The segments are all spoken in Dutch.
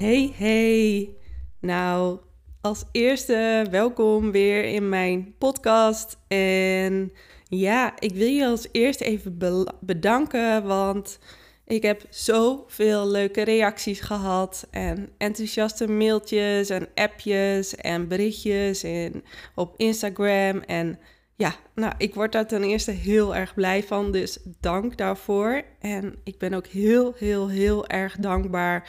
Hey, hey. Nou, als eerste welkom weer in mijn podcast. En ja, ik wil je als eerste even bedanken, want ik heb zoveel leuke reacties gehad en enthousiaste mailtjes en appjes en berichtjes en op Instagram. En ja, nou, ik word daar ten eerste heel erg blij van, dus dank daarvoor. En ik ben ook heel, heel, heel erg dankbaar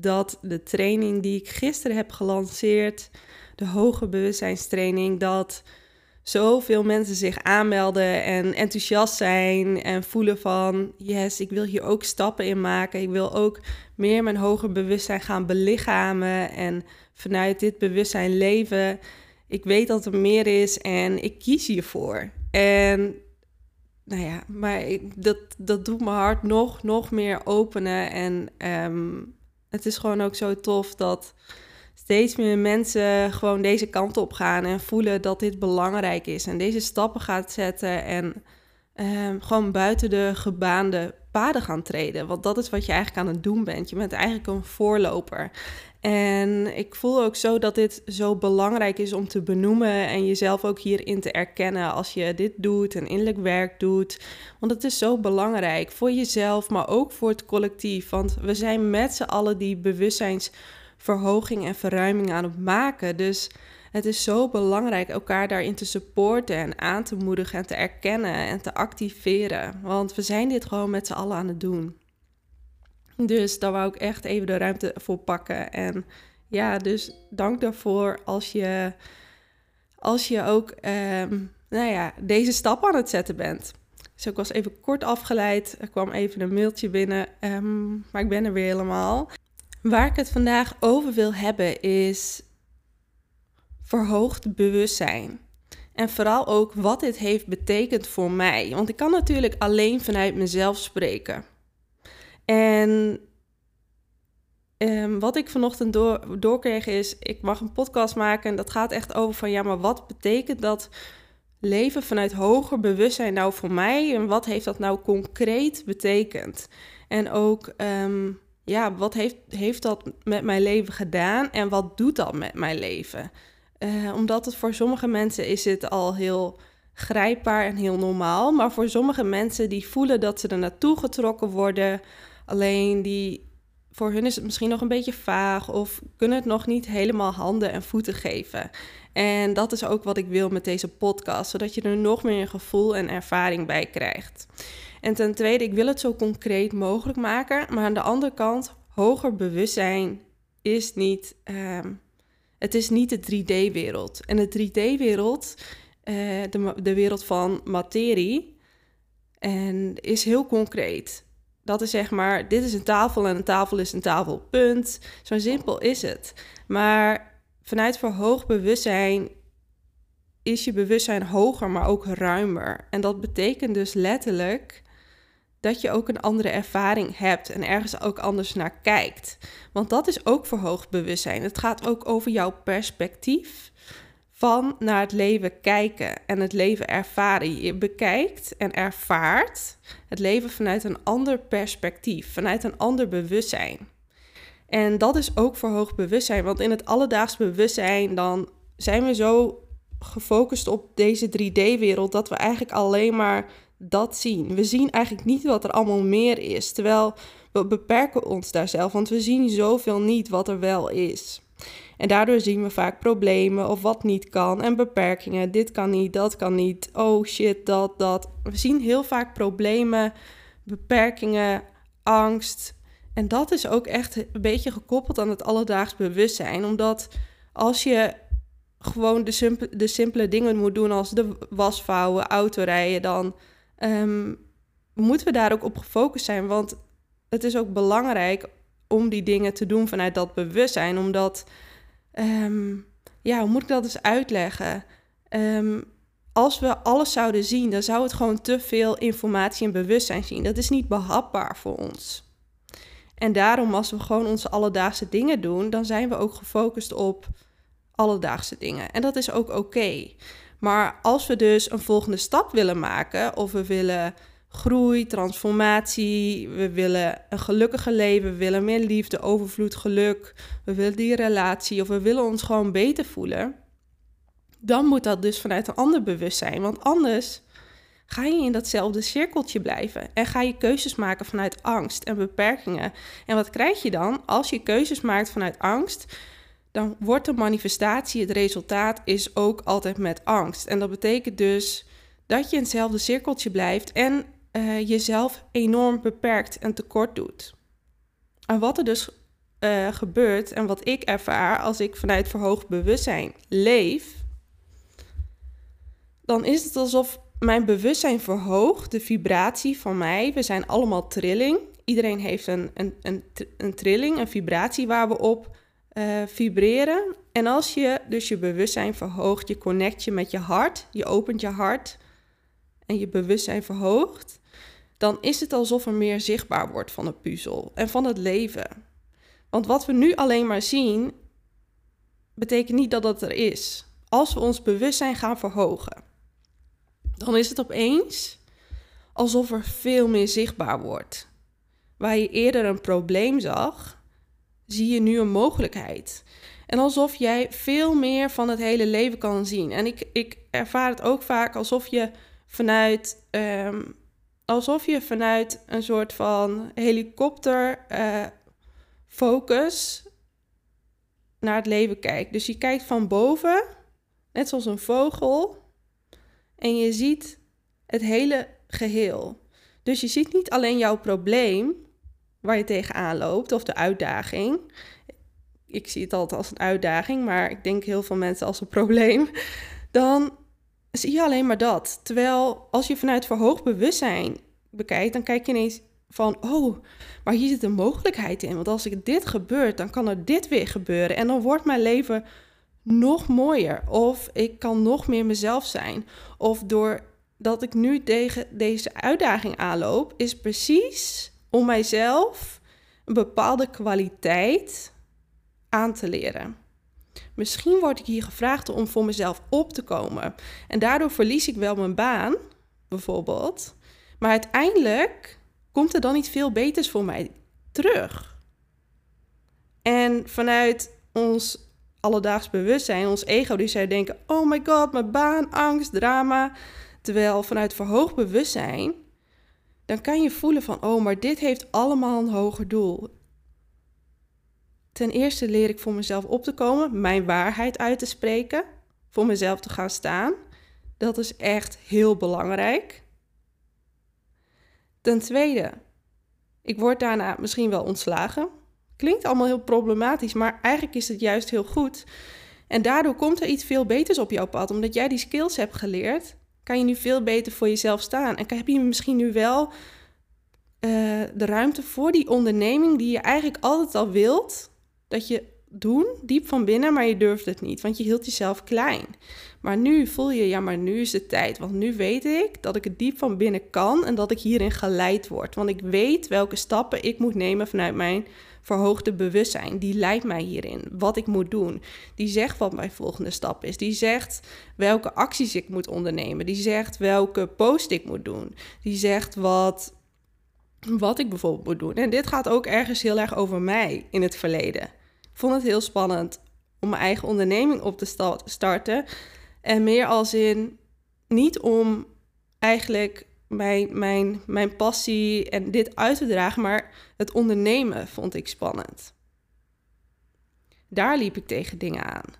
dat de training die ik gisteren heb gelanceerd, de hoge bewustzijnstraining, dat zoveel mensen zich aanmelden en enthousiast zijn en voelen van yes, ik wil hier ook stappen in maken. Ik wil ook meer mijn hoger bewustzijn gaan belichamen en vanuit dit bewustzijn leven. Ik weet dat er meer is en ik kies hiervoor. En nou ja, maar ik, dat, dat doet mijn hart nog, nog meer openen. En ehm, het is gewoon ook zo tof dat steeds meer mensen gewoon deze kant op gaan en voelen dat dit belangrijk is. En deze stappen gaat zetten en ehm, gewoon buiten de gebaande gaan treden. Want dat is wat je eigenlijk aan het doen bent. Je bent eigenlijk een voorloper. En ik voel ook zo dat dit zo belangrijk is om te benoemen en jezelf ook hierin te erkennen als je dit doet en innerlijk werk doet. Want het is zo belangrijk voor jezelf, maar ook voor het collectief. Want we zijn met z'n allen die bewustzijnsverhoging en verruiming aan het maken. Dus het is zo belangrijk elkaar daarin te supporten en aan te moedigen en te erkennen en te activeren. Want we zijn dit gewoon met z'n allen aan het doen. Dus daar wou ik echt even de ruimte voor pakken. En ja, dus dank daarvoor als je, als je ook ehm, nou ja, deze stap aan het zetten bent. Dus ik was even kort afgeleid. Er kwam even een mailtje binnen, ehm, maar ik ben er weer helemaal. Waar ik het vandaag over wil hebben is verhoogd bewustzijn. En vooral ook wat dit heeft betekend voor mij. Want ik kan natuurlijk alleen vanuit mezelf spreken. En um, wat ik vanochtend door, doorkreeg is, ik mag een podcast maken en dat gaat echt over van ja, maar wat betekent dat leven vanuit hoger bewustzijn nou voor mij en wat heeft dat nou concreet betekend? En ook, um, ja, wat heeft, heeft dat met mijn leven gedaan en wat doet dat met mijn leven? Uh, omdat het voor sommige mensen is het al heel grijpbaar en heel normaal, maar voor sommige mensen die voelen dat ze er naartoe getrokken worden, Alleen die, voor hun is het misschien nog een beetje vaag of kunnen het nog niet helemaal handen en voeten geven. En dat is ook wat ik wil met deze podcast, zodat je er nog meer een gevoel en ervaring bij krijgt. En ten tweede, ik wil het zo concreet mogelijk maken, maar aan de andere kant, hoger bewustzijn is niet, uh, het is niet de 3D-wereld. En de 3D-wereld, uh, eh, de, de wereld van materie, en is heel concreet. Dat is zeg maar, dit is een tafel en een tafel is een tafel, punt. Zo simpel is het. Maar vanuit verhoogd bewustzijn is je bewustzijn hoger, maar ook ruimer. En dat betekent dus letterlijk dat je ook een andere ervaring hebt en ergens ook anders naar kijkt. Want dat is ook verhoogd bewustzijn. Het gaat ook over jouw perspectief van naar het leven kijken en het leven ervaren. Je bekijkt en ervaart het leven vanuit een ander perspectief, vanuit een ander bewustzijn. En dat is ook verhoogd bewustzijn, want in het alledaags bewustzijn dan zijn we zo gefocust op deze 3D-wereld dat we eigenlijk alleen maar dat zien. We zien eigenlijk niet wat er allemaal meer is, terwijl we beperken ons daar zelf, want we zien zoveel niet wat er wel is. En daardoor zien we vaak problemen of wat niet kan en beperkingen. Dit kan niet, dat kan niet. Oh shit, dat, dat. We zien heel vaak problemen, beperkingen, angst. En dat is ook echt een beetje gekoppeld aan het alledaags bewustzijn. Omdat als je gewoon de, simpele, de simpele dingen moet doen als de was vouwen, autorijden, dan um, moeten we daar ook op gefocust zijn. Want het is ook belangrijk om die dingen te doen vanuit dat bewustzijn. Omdat, ehm, ja, hoe moet ik dat eens uitleggen? Um, als we alles zouden zien, dan zou het gewoon te veel informatie en bewustzijn zien. Dat is niet behapbaar voor ons. En daarom, als we gewoon onze alledaagse dingen doen, dan zijn we ook gefocust op alledaagse dingen. En dat is ook oké. Maar als we dus een volgende stap willen maken, of we willen groei, transformatie, we willen een gelukkiger leven, we willen meer liefde, overvloed, geluk, we willen die relatie, of we willen ons gewoon beter voelen, dan moet dat dus vanuit een ander bewustzijn. Want anders ga je in datzelfde cirkeltje blijven en ga je keuzes maken vanuit angst en beperkingen. En wat krijg je dan? Als je keuzes maakt vanuit angst, dan wordt de manifestatie, het resultaat is ook altijd met angst. En dat betekent dus dat je in hetzelfde cirkeltje blijft en uh, jezelf enorm beperkt en tekort doet. En wat er dus uh, gebeurt en wat ik ervaar als ik vanuit verhoogd bewustzijn leef, dan is het alsof mijn bewustzijn verhoogt, de vibratie van mij. We zijn allemaal trilling. Iedereen heeft een, een, een, een trilling, een vibratie waar we op uh, vibreren. En als je dus je bewustzijn verhoogt, je connect je met je hart, je opent je hart en je bewustzijn verhoogt, dan is het alsof er meer zichtbaar wordt van de puzzel en van het leven. Want wat we nu alleen maar zien, betekent niet dat het er is. Als we ons bewustzijn gaan verhogen dan is het opeens alsof er veel meer zichtbaar wordt. Waar je eerder een probleem zag, zie je nu een mogelijkheid. En alsof jij veel meer van het hele leven kan zien. En ik, ik ervaar het ook vaak alsof je vanuit, ehm, alsof je vanuit een soort van helikopter uh, focus naar het leven kijkt. Dus je kijkt van boven, net zoals een vogel, en je ziet het hele geheel. Dus je ziet niet alleen jouw probleem waar je tegenaan loopt of de uitdaging. Ik zie het altijd als een uitdaging, maar ik denk heel veel mensen als een probleem. Dan zie je alleen maar dat. Terwijl als je vanuit verhoogd bewustzijn bekijkt, dan kijk je ineens van, oh, maar hier zit een mogelijkheid in. Want als ik dit gebeurt, dan kan er dit weer gebeuren. En dan wordt mijn leven nog mooier. Of ik kan nog meer mezelf zijn. Of doordat ik nu tegen deze uitdaging aanloop, is precies om mijzelf een bepaalde kwaliteit aan te leren. Misschien word ik hier gevraagd om voor mezelf op te komen. En daardoor verlies ik wel mijn baan, bijvoorbeeld. Maar uiteindelijk komt er dan iets veel beters voor mij terug. En vanuit ons alledaags bewustzijn, ons ego, die zou denken: oh my god, mijn baan, angst, drama. Terwijl vanuit verhoogd bewustzijn, dan kan je voelen van: oh, maar dit heeft allemaal een hoger doel. Ten eerste leer ik voor mezelf op te komen, mijn waarheid uit te spreken, voor mezelf te gaan staan. Dat is echt heel belangrijk. Ten tweede, ik word daarna misschien wel ontslagen, Klinkt allemaal heel problematisch, maar eigenlijk is het juist heel goed. En daardoor komt er iets veel beters op jouw pad. Omdat jij die skills hebt geleerd, kan je nu veel beter voor jezelf staan. En heb je misschien nu wel uh, de ruimte voor die onderneming die je eigenlijk altijd al wilt. Dat je doen, diep van binnen, maar je durft het niet, want je hield jezelf klein. Maar nu voel je, ja, maar nu is de tijd, want nu weet ik dat ik het diep van binnen kan en dat ik hierin geleid word. Want ik weet welke stappen ik moet nemen vanuit mijn verhoogde bewustzijn. Die leidt mij hierin, wat ik moet doen. Die zegt wat mijn volgende stap is. Die zegt welke acties ik moet ondernemen. Die zegt welke post ik moet doen. Die zegt wat, wat ik bijvoorbeeld moet doen. En dit gaat ook ergens heel erg over mij in het verleden. Vond het heel spannend om mijn eigen onderneming op te starten. En meer als in niet om eigenlijk mijn, mijn, mijn passie en dit uit te dragen, maar het ondernemen vond ik spannend. Daar liep ik tegen dingen aan.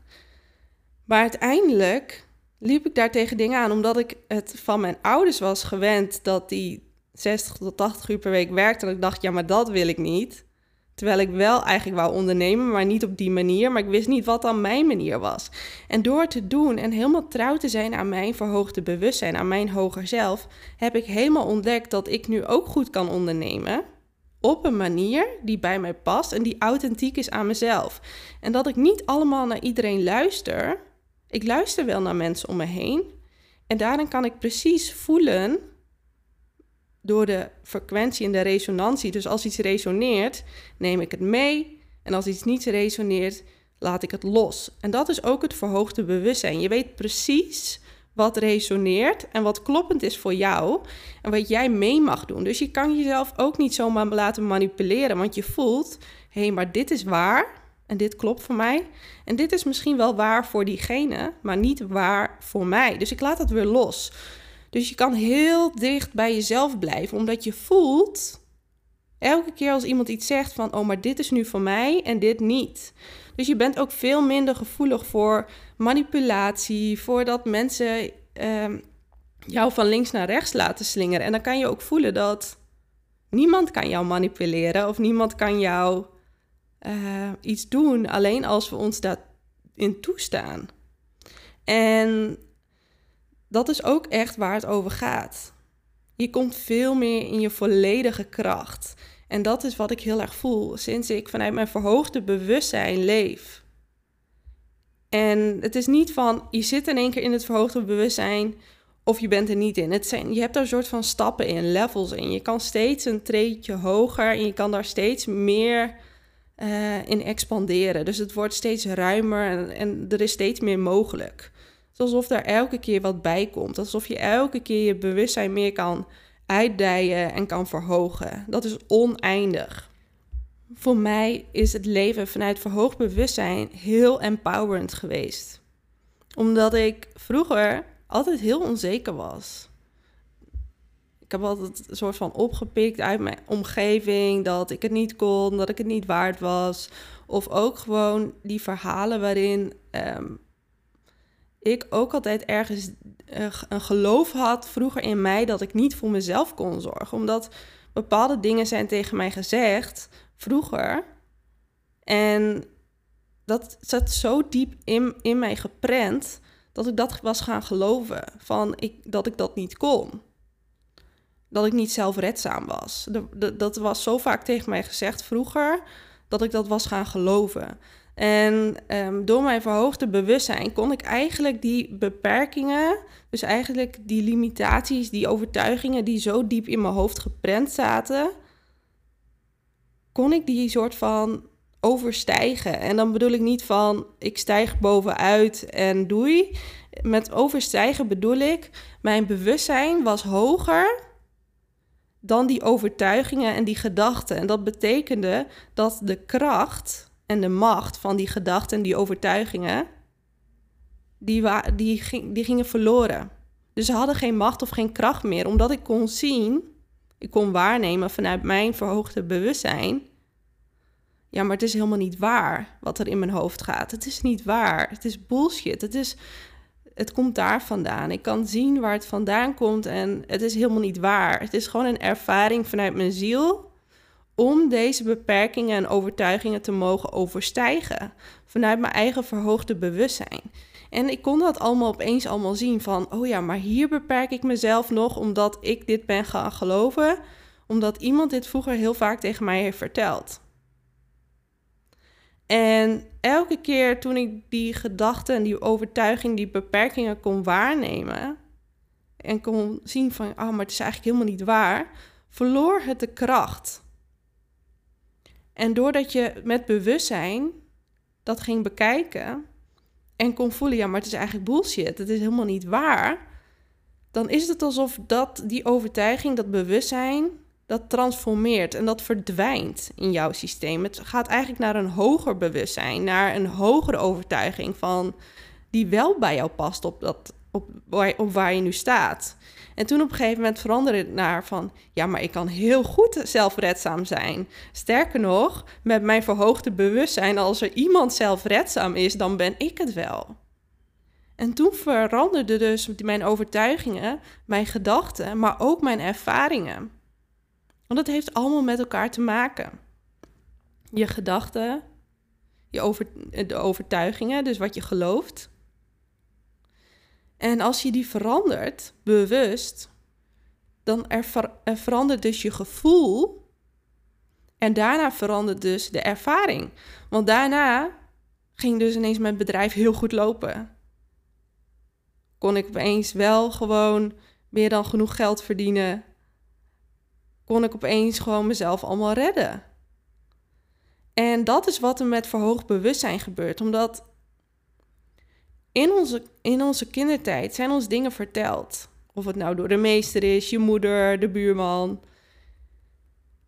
Maar uiteindelijk liep ik daar tegen dingen aan omdat ik het van mijn ouders was gewend dat die 60 tot 80 uur per week werkte. En ik dacht, ja, maar dat wil ik niet. Terwijl ik wel eigenlijk wou ondernemen, maar niet op die manier. Maar ik wist niet wat dan mijn manier was. En door te doen en helemaal trouw te zijn aan mijn verhoogde bewustzijn, aan mijn hoger zelf, heb ik helemaal ontdekt dat ik nu ook goed kan ondernemen. op een manier die bij mij past en die authentiek is aan mezelf. En dat ik niet allemaal naar iedereen luister. Ik luister wel naar mensen om me heen. En daarin kan ik precies voelen door de frequentie en de resonantie. Dus als iets resoneert, neem ik het mee. En als iets niet resoneert, laat ik het los. En dat is ook het verhoogde bewustzijn. Je weet precies wat resoneert en wat kloppend is voor jou en wat jij mee mag doen. Dus je kan jezelf ook niet zomaar laten manipuleren, want je voelt, hé, hey, maar dit is waar en dit klopt voor mij. En dit is misschien wel waar voor diegene, maar niet waar voor mij. Dus ik laat dat weer los. Dus je kan heel dicht bij jezelf blijven, omdat je voelt elke keer als iemand iets zegt van, oh, maar dit is nu voor mij en dit niet. Dus je bent ook veel minder gevoelig voor manipulatie, voor dat mensen ehm, jou van links naar rechts laten slingeren. En dan kan je ook voelen dat niemand kan jou manipuleren of niemand kan jou uh, iets doen, alleen als we ons daarin toestaan. En dat is ook echt waar het over gaat. Je komt veel meer in je volledige kracht. En dat is wat ik heel erg voel sinds ik vanuit mijn verhoogde bewustzijn leef. En het is niet van je zit in één keer in het verhoogde bewustzijn of je bent er niet in. Je hebt daar een soort van stappen in, levels in. Je kan steeds een treetje hoger en je kan daar steeds meer uh, in expanderen. Dus het wordt steeds ruimer en er is steeds meer mogelijk. Alsof er elke keer wat bij komt. Alsof je elke keer je bewustzijn meer kan uitdijen en kan verhogen. Dat is oneindig. Voor mij is het leven vanuit verhoogd bewustzijn heel empowerend geweest. Omdat ik vroeger altijd heel onzeker was. Ik heb altijd een soort van opgepikt uit mijn omgeving dat ik het niet kon, dat ik het niet waard was. Of ook gewoon die verhalen waarin ehm, ik ook altijd ergens uh, een geloof had vroeger in mij dat ik niet voor mezelf kon zorgen. Omdat bepaalde dingen zijn tegen mij gezegd vroeger. En dat zat zo diep in, in mij geprent dat ik dat was gaan geloven. Van ik, dat ik dat niet kon. Dat ik niet zelfredzaam was. dat was zo vaak tegen mij gezegd vroeger dat ik dat was gaan geloven. En um, door mijn verhoogde bewustzijn kon ik eigenlijk die beperkingen, dus eigenlijk die limitaties, die overtuigingen die zo diep in mijn hoofd geprent zaten, kon ik die soort van overstijgen. En dan bedoel ik niet van ik stijg bovenuit en doei. Met overstijgen bedoel ik, mijn bewustzijn was hoger dan die overtuigingen en die gedachten. En dat betekende dat de kracht en de macht van die gedachten en die overtuigingen, die, die, ging, die gingen verloren. Dus ze hadden geen macht of geen kracht meer, omdat ik kon zien, ik kon waarnemen vanuit mijn verhoogde bewustzijn. Ja, maar het is helemaal niet waar wat er in mijn hoofd gaat. Het is niet waar. Het is bullshit. Het, is, het komt daar vandaan. Ik kan zien waar het vandaan komt en het is helemaal niet waar. Het is gewoon een ervaring vanuit mijn ziel om deze beperkingen en overtuigingen te mogen overstijgen vanuit mijn eigen verhoogde bewustzijn. En ik kon dat allemaal opeens allemaal zien van, oh ja, maar hier beperk ik mezelf nog omdat ik dit ben gaan geloven, omdat iemand dit vroeger heel vaak tegen mij heeft verteld. En elke keer toen ik die gedachten en die overtuiging, die beperkingen kon waarnemen en kon zien van, oh, maar het is eigenlijk helemaal niet waar, verloor het de kracht. En doordat je met bewustzijn dat ging bekijken en kon voelen, ja, maar het is eigenlijk bullshit, het is helemaal niet waar, dan is het alsof dat, die overtuiging, dat bewustzijn, dat transformeert en dat verdwijnt in jouw systeem. Het gaat eigenlijk naar een hoger bewustzijn, naar een hogere overtuiging van die wel bij jou past op, dat, op, op waar je nu staat. En toen op een gegeven moment veranderde het naar van... ja, maar ik kan heel goed zelfredzaam zijn. Sterker nog, met mijn verhoogde bewustzijn... als er iemand zelfredzaam is, dan ben ik het wel. En toen veranderde dus mijn overtuigingen, mijn gedachten... maar ook mijn ervaringen. Want het heeft allemaal met elkaar te maken. Je gedachten, je over, de overtuigingen, dus wat je gelooft en als je die verandert, bewust, dan er, verandert dus je gevoel En daarna verandert dus de ervaring. Want daarna ging dus ineens mijn bedrijf heel goed lopen. Kon ik opeens wel gewoon meer dan genoeg geld verdienen. Kon ik opeens gewoon mezelf allemaal redden. En dat is wat er met verhoogd bewustzijn gebeurt. Omdat in onze, in onze kindertijd zijn ons dingen verteld. Of het nou door de meester is, je moeder, de buurman.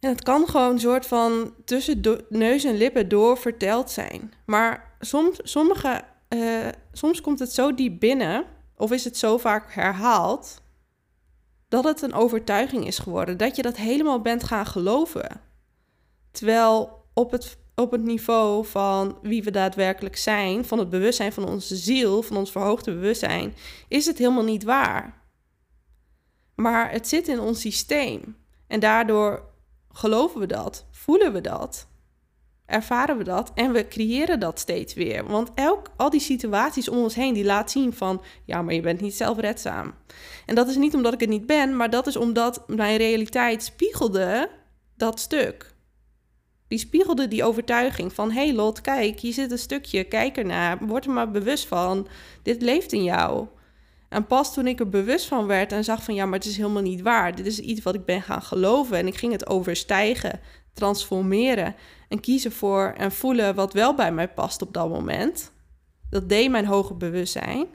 En het kan gewoon een soort van tussen neus en lippen door verteld zijn. Maar soms, sommige, uh, soms komt het zo diep binnen, of is het zo vaak herhaald, dat het een overtuiging is geworden. Dat je dat helemaal bent gaan geloven. Terwijl op het, op het niveau van wie we daadwerkelijk zijn, van het bewustzijn van onze ziel, van ons verhoogde bewustzijn, is het helemaal niet waar. Maar het zit in ons systeem. En daardoor geloven we dat, voelen we dat, ervaren we dat en we creëren dat steeds weer. Want elk, al die situaties om ons heen die laat zien van, ja, maar je bent niet zelfredzaam. En dat is niet omdat ik het niet ben, maar dat is omdat mijn realiteit spiegelde dat stuk. Die spiegelde die overtuiging van, hey Lot, kijk, hier zit een stukje, kijk ernaar, word er maar bewust van, dit leeft in jou. En pas toen ik er bewust van werd en zag van ja, maar het is helemaal niet waar. Dit is iets wat ik ben gaan geloven en ik ging het overstijgen, transformeren en kiezen voor en voelen wat wel bij mij past op dat moment. Dat deed mijn hoger bewustzijn.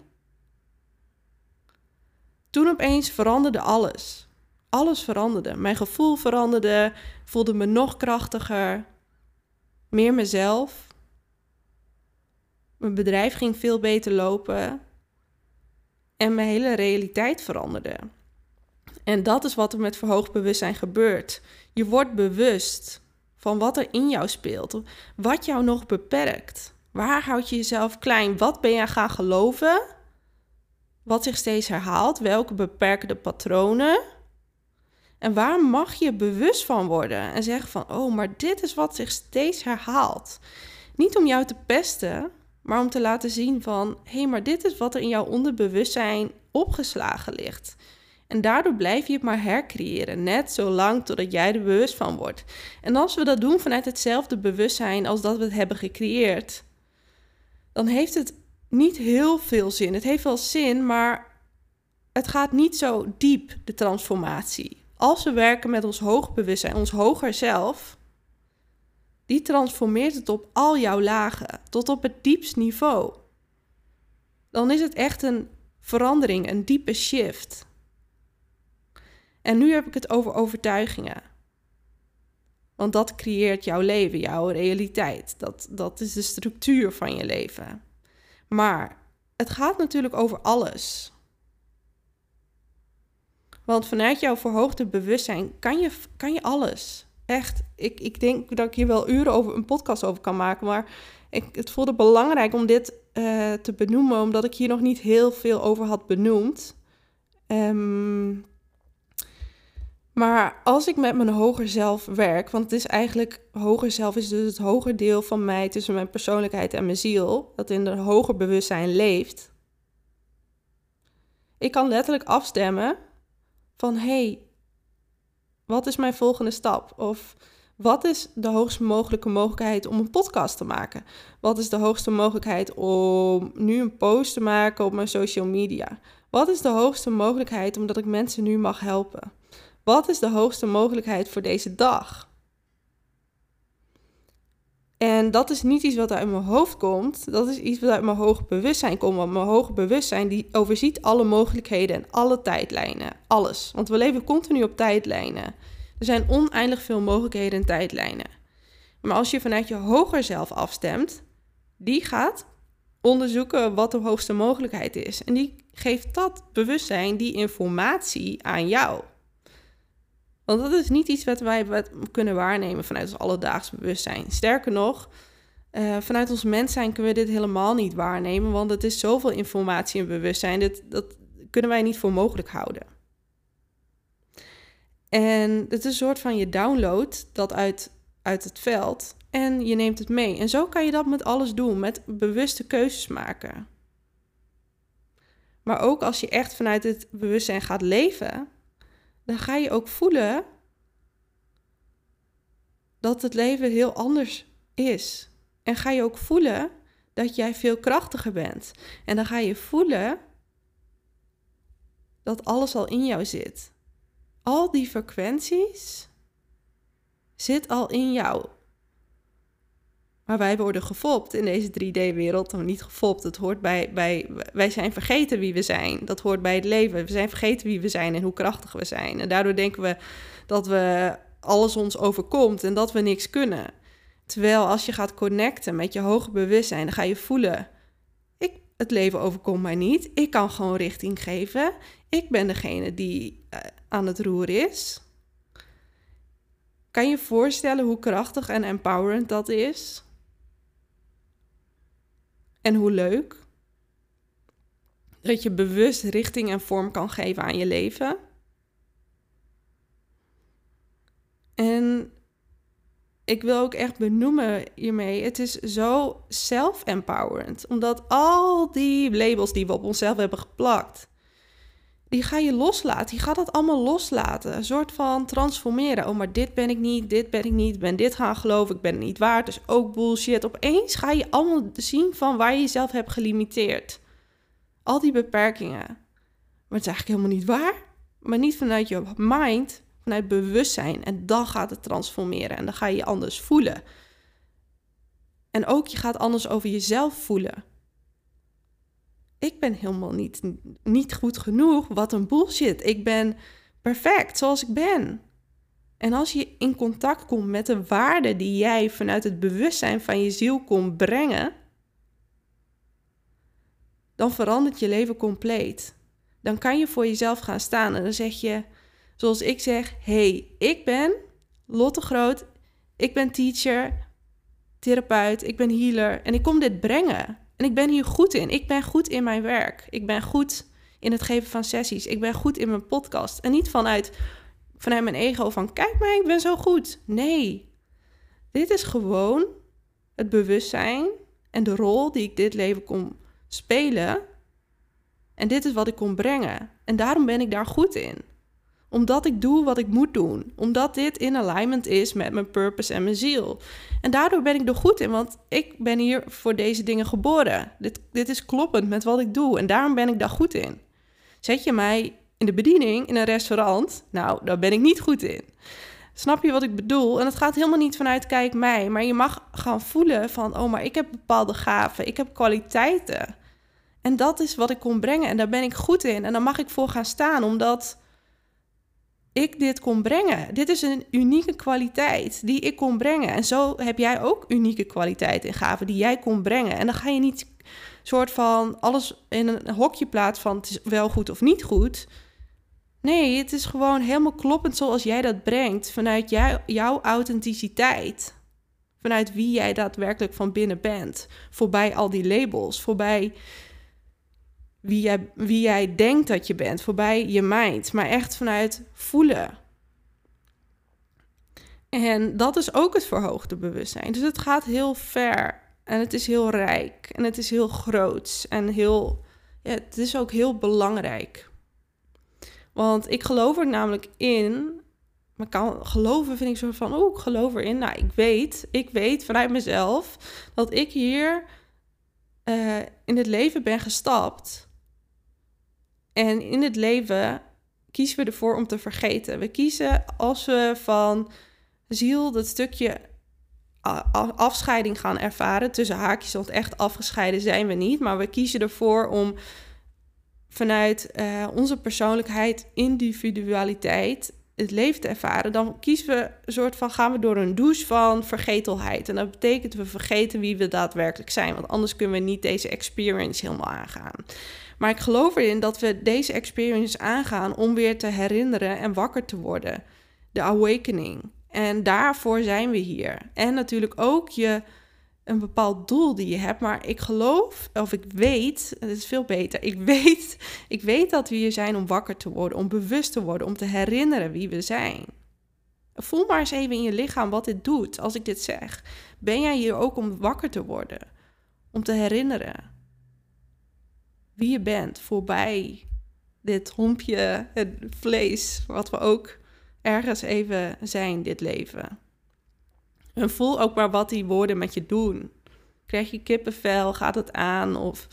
Toen opeens veranderde alles. Alles veranderde. Mijn gevoel veranderde, voelde me nog krachtiger, meer mezelf. Mijn bedrijf ging veel beter lopen en mijn hele realiteit veranderde. En dat is wat er met verhoogd bewustzijn gebeurt. Je wordt bewust van wat er in jou speelt, wat jou nog beperkt. Waar houd je jezelf klein? Wat ben je gaan geloven? Wat zich steeds herhaalt? Welke beperkende patronen? En waar mag je bewust van worden en zeggen van, oh, maar dit is wat zich steeds herhaalt. Niet om jou te pesten, maar om te laten zien van, hé, hey, maar dit is wat er in jouw onderbewustzijn opgeslagen ligt. En daardoor blijf je het maar hercreëren, net zolang totdat jij er bewust van wordt. En als we dat doen vanuit hetzelfde bewustzijn als dat we het hebben gecreëerd, dan heeft het niet heel veel zin. Het heeft wel zin, maar het gaat niet zo diep, de transformatie. Als we werken met ons hoogbewustzijn, ons hoger zelf, die transformeert het op al jouw lagen, tot op het diepst niveau. Dan is het echt een verandering, een diepe shift. En nu heb ik het over overtuigingen. Want dat creëert jouw leven, jouw realiteit. Dat, dat is de structuur van je leven. Maar het gaat natuurlijk over alles. Want vanuit jouw verhoogde bewustzijn kan je, kan je alles echt, ik, ik denk dat ik hier wel uren over een podcast over kan maken. Maar ik, het voelde belangrijk om dit uh, te benoemen, omdat ik hier nog niet heel veel over had benoemd. Um, maar als ik met mijn hoger zelf werk, want het is eigenlijk, hoger zelf is dus het hoger deel van mij tussen mijn persoonlijkheid en mijn ziel, dat in een hoger bewustzijn leeft. Ik kan letterlijk afstemmen van hey, wat is mijn volgende stap? Of wat is de hoogste mogelijke mogelijkheid om een podcast te maken? Wat is de hoogste mogelijkheid om nu een post te maken op mijn social media? Wat is de hoogste mogelijkheid omdat ik mensen nu mag helpen? Wat is de hoogste mogelijkheid voor deze dag? En dat is niet iets wat uit mijn hoofd komt. Dat is iets wat uit mijn hoger bewustzijn komt. Want mijn hoger bewustzijn die overziet alle mogelijkheden en alle tijdlijnen. Alles. Want we leven continu op tijdlijnen. Er zijn oneindig veel mogelijkheden en tijdlijnen. Maar als je vanuit je hoger zelf afstemt, die gaat onderzoeken wat de hoogste mogelijkheid is. En die geeft dat bewustzijn, die informatie aan jou. Want dat is niet iets wat wij kunnen waarnemen vanuit ons alledaags bewustzijn. Sterker nog, uh, vanuit ons mens zijn kunnen we dit helemaal niet waarnemen, want het is zoveel informatie en bewustzijn, dat, dat kunnen wij niet voor mogelijk houden. En het is een soort van je download dat uit, uit het veld en je neemt het mee. En zo kan je dat met alles doen, met bewuste keuzes maken. Maar ook als je echt vanuit het bewustzijn gaat leven, dan ga je ook voelen dat het leven heel anders is. En ga je ook voelen dat jij veel krachtiger bent. En dan ga je voelen dat alles al in jou zit. Al die frequenties zit al in jou. Maar wij worden gefopt in deze 3D-wereld. Nou, niet gefopt, het hoort bij, bij... Wij zijn vergeten wie we zijn. Dat hoort bij het leven. We zijn vergeten wie we zijn en hoe krachtig we zijn. En daardoor denken we dat we alles ons overkomt en dat we niks kunnen. Terwijl als je gaat connecten met je hoger bewustzijn, dan ga je voelen: ik, het leven overkomt mij niet. Ik kan gewoon richting geven. Ik ben degene die uh, aan het roer is. Kan je voorstellen hoe krachtig en empowerend dat is? En hoe leuk? Dat je bewust richting en vorm kan geven aan je leven. En ik wil ook echt benoemen hiermee, het is zo self-empowerend. Omdat al die labels die we op onszelf hebben geplakt, die ga je loslaten. Je gaat dat allemaal loslaten. Een soort van transformeren. Oh, maar dit ben ik niet, dit ben ik niet, ben dit gaan geloven, ik ben het niet waard. Dus ook bullshit. Opeens ga je allemaal zien van waar je jezelf hebt gelimiteerd. Al die beperkingen. Maar het is eigenlijk helemaal niet waar. Maar niet vanuit je mind, vanuit bewustzijn. En dan gaat het transformeren en dan ga je je anders voelen. En ook je gaat anders over jezelf voelen. Ik ben helemaal niet, niet goed genoeg. Wat een bullshit. Ik ben perfect zoals ik ben. En als je in contact komt met de waarden die jij vanuit het bewustzijn van je ziel komt brengen, dan verandert je leven compleet. Dan kan je voor jezelf gaan staan en dan zeg je: Zoals ik zeg, hey, ik ben Lotte Groot, ik ben teacher, therapeut, ik ben healer en ik kom dit brengen. En ik ben hier goed in. Ik ben goed in mijn werk. Ik ben goed in het geven van sessies. Ik ben goed in mijn podcast. En niet vanuit, vanuit mijn ego van kijk mij, ik ben zo goed. Nee, dit is gewoon het bewustzijn en de rol die ik dit leven kom spelen. En dit is wat ik kom brengen. En daarom ben ik daar goed in omdat ik doe wat ik moet doen. Omdat dit in alignment is met mijn purpose en mijn ziel. En daardoor ben ik er goed in, want ik ben hier voor deze dingen geboren. Dit, dit is kloppend met wat ik doe en daarom ben ik daar goed in. Zet je mij in de bediening in een restaurant, nou, daar ben ik niet goed in. Snap je wat ik bedoel? En het gaat helemaal niet vanuit kijk mij, maar je mag gaan voelen van, oh, maar ik heb bepaalde gaven, ik heb kwaliteiten. En dat is wat ik kon brengen en daar ben ik goed in. En daar mag ik voor gaan staan, omdat ik dit kon brengen. Dit is een unieke kwaliteit die ik kon brengen. En zo heb jij ook unieke kwaliteit en gaven die jij kon brengen. En dan ga je niet soort van alles in een hokje plaatsen van het is wel goed of niet goed. Nee, het is gewoon helemaal kloppend zoals jij dat brengt vanuit jou, jouw authenticiteit. Vanuit wie jij daadwerkelijk van binnen bent. Voorbij al die labels, voorbij wie jij, wie jij denkt dat je bent, voorbij je mind, maar echt vanuit voelen. En dat is ook het verhoogde bewustzijn. Dus het gaat heel ver en het is heel rijk en het is heel groots en heel, ja, het is ook heel belangrijk. Want ik geloof er namelijk in, maar kan geloven vind ik zo van, oh, ik geloof erin. Nou, ik weet, ik weet vanuit mezelf dat ik hier uh, in het leven ben gestapt en in het leven kiezen we ervoor om te vergeten. We kiezen als we van ziel dat stukje afscheiding gaan ervaren. Tussen haakjes, want echt afgescheiden zijn we niet. Maar we kiezen ervoor om vanuit uh, onze persoonlijkheid, individualiteit, het leven te ervaren. Dan kiezen we een soort van, gaan we door een douche van vergetelheid. En dat betekent we vergeten wie we daadwerkelijk zijn. Want anders kunnen we niet deze experience helemaal aangaan. Maar ik geloof erin dat we deze experience aangaan om weer te herinneren en wakker te worden. De awakening. En daarvoor zijn we hier. En natuurlijk ook je een bepaald doel die je hebt. Maar ik geloof, of ik weet, het is veel beter. Ik weet, ik weet dat we hier zijn om wakker te worden, om bewust te worden, om te herinneren wie we zijn. Voel maar eens even in je lichaam wat dit doet als ik dit zeg. Ben jij hier ook om wakker te worden? Om te herinneren wie je bent voorbij dit hompje het vlees, wat we ook ergens even zijn, dit leven. En voel ook maar wat die woorden met je doen. Krijg je kippenvel? Gaat het aan? Of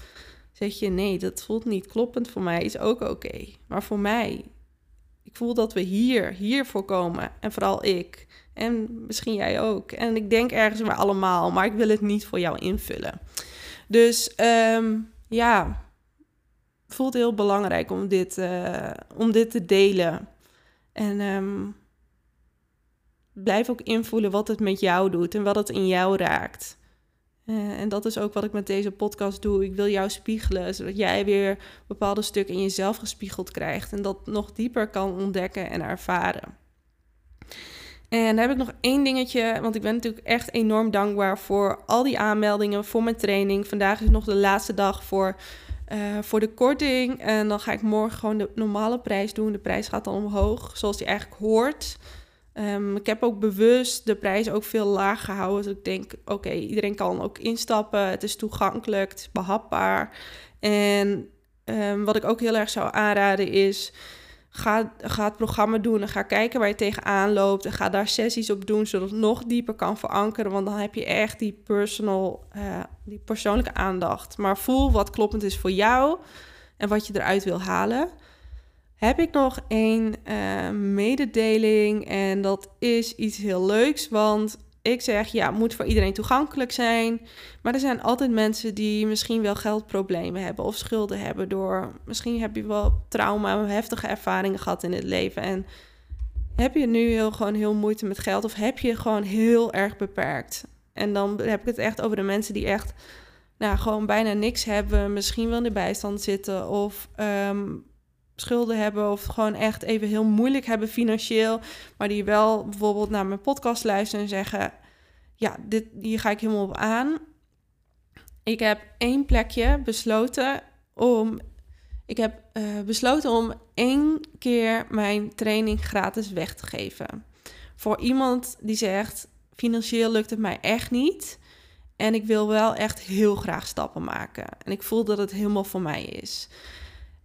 zeg je nee, dat voelt niet kloppend voor mij, is ook oké. Maar voor mij, ik voel dat we hier, hiervoor komen. En vooral ik. En misschien jij ook. En ik denk ergens maar allemaal, maar ik wil het niet voor jou invullen. Dus um, ja, voelt heel belangrijk om dit, uh, om dit te delen. En um, blijf ook invoelen wat het met jou doet en wat het in jou raakt. Uh, en dat is ook wat ik met deze podcast doe. Ik wil jou spiegelen, zodat jij weer bepaalde stukken in jezelf gespiegeld krijgt en dat nog dieper kan ontdekken en ervaren. En dan heb ik nog één dingetje, want ik ben natuurlijk echt enorm dankbaar voor al die aanmeldingen voor mijn training. Vandaag is nog de laatste dag voor, uh, voor de korting. En dan ga ik morgen gewoon de normale prijs doen. De prijs gaat dan omhoog, zoals die eigenlijk hoort. Um, ik heb ook bewust de prijs ook veel laag gehouden. Dus ik denk, oké, iedereen kan ook instappen. Het is toegankelijk, het is behapbaar. En um, wat ik ook heel erg zou aanraden is Ga, ga het programma doen en ga kijken waar je tegenaan loopt. En ga daar sessies op doen, zodat het nog dieper kan verankeren. Want dan heb je echt die, personal, uh, die persoonlijke aandacht. Maar voel wat kloppend is voor jou en wat je eruit wil halen. Heb ik nog één uh, mededeling en dat is iets heel leuks. Want ik zeg, ja, het moet voor iedereen toegankelijk zijn. Maar er zijn altijd mensen die misschien wel geldproblemen hebben of schulden hebben door... Misschien heb je wel trauma, heftige ervaringen gehad in het leven. En heb je nu heel, gewoon heel moeite met geld of heb je gewoon heel erg beperkt? En dan heb ik het echt over de mensen die echt nou, gewoon bijna niks hebben. Misschien wel in de bijstand zitten of... Um, schulden hebben of gewoon echt even heel moeilijk hebben financieel, maar die wel bijvoorbeeld naar mijn podcast luisteren en zeggen: Ja, dit, hier ga ik helemaal op aan. Ik heb één plekje besloten om. Ik heb uh, besloten om één keer mijn training gratis weg te geven. Voor iemand die zegt: financieel lukt het mij echt niet. En ik wil wel echt heel graag stappen maken. En ik voel dat het helemaal voor mij is.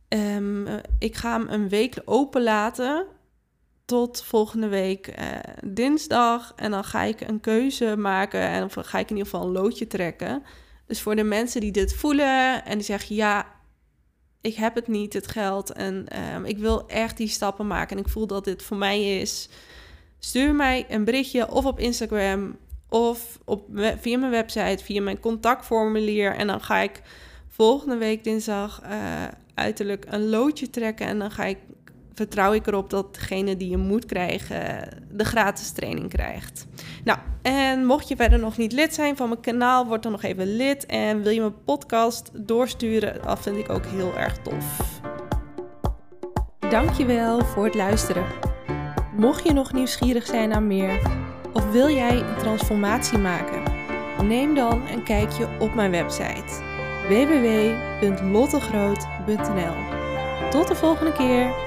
Um, ik ga hem een week open laten tot volgende week uh, dinsdag. En dan ga ik een keuze maken en of ga ik in ieder geval een loodje trekken. Dus voor de mensen die dit voelen en die zeggen: Ja, ik heb het niet, het geld. En um, ik wil echt die stappen maken. En ik voel dat dit voor mij is. Stuur mij een berichtje of op Instagram of op, via mijn website, via mijn contactformulier. En dan ga ik volgende week dinsdag uh, uiterlijk een loodje trekken. En dan ga ik, vertrouw ik erop dat degene die je moet krijgen, de gratis training krijgt. Nou, en mocht je verder nog niet lid zijn van mijn kanaal, word dan nog even lid. En wil je mijn podcast doorsturen, dat vind ik ook heel erg tof. Dankjewel voor het luisteren. Mocht je nog nieuwsgierig zijn naar meer, of wil jij een transformatie maken, neem dan een kijkje op mijn website www.lottegroot.nl. Tot de volgende keer!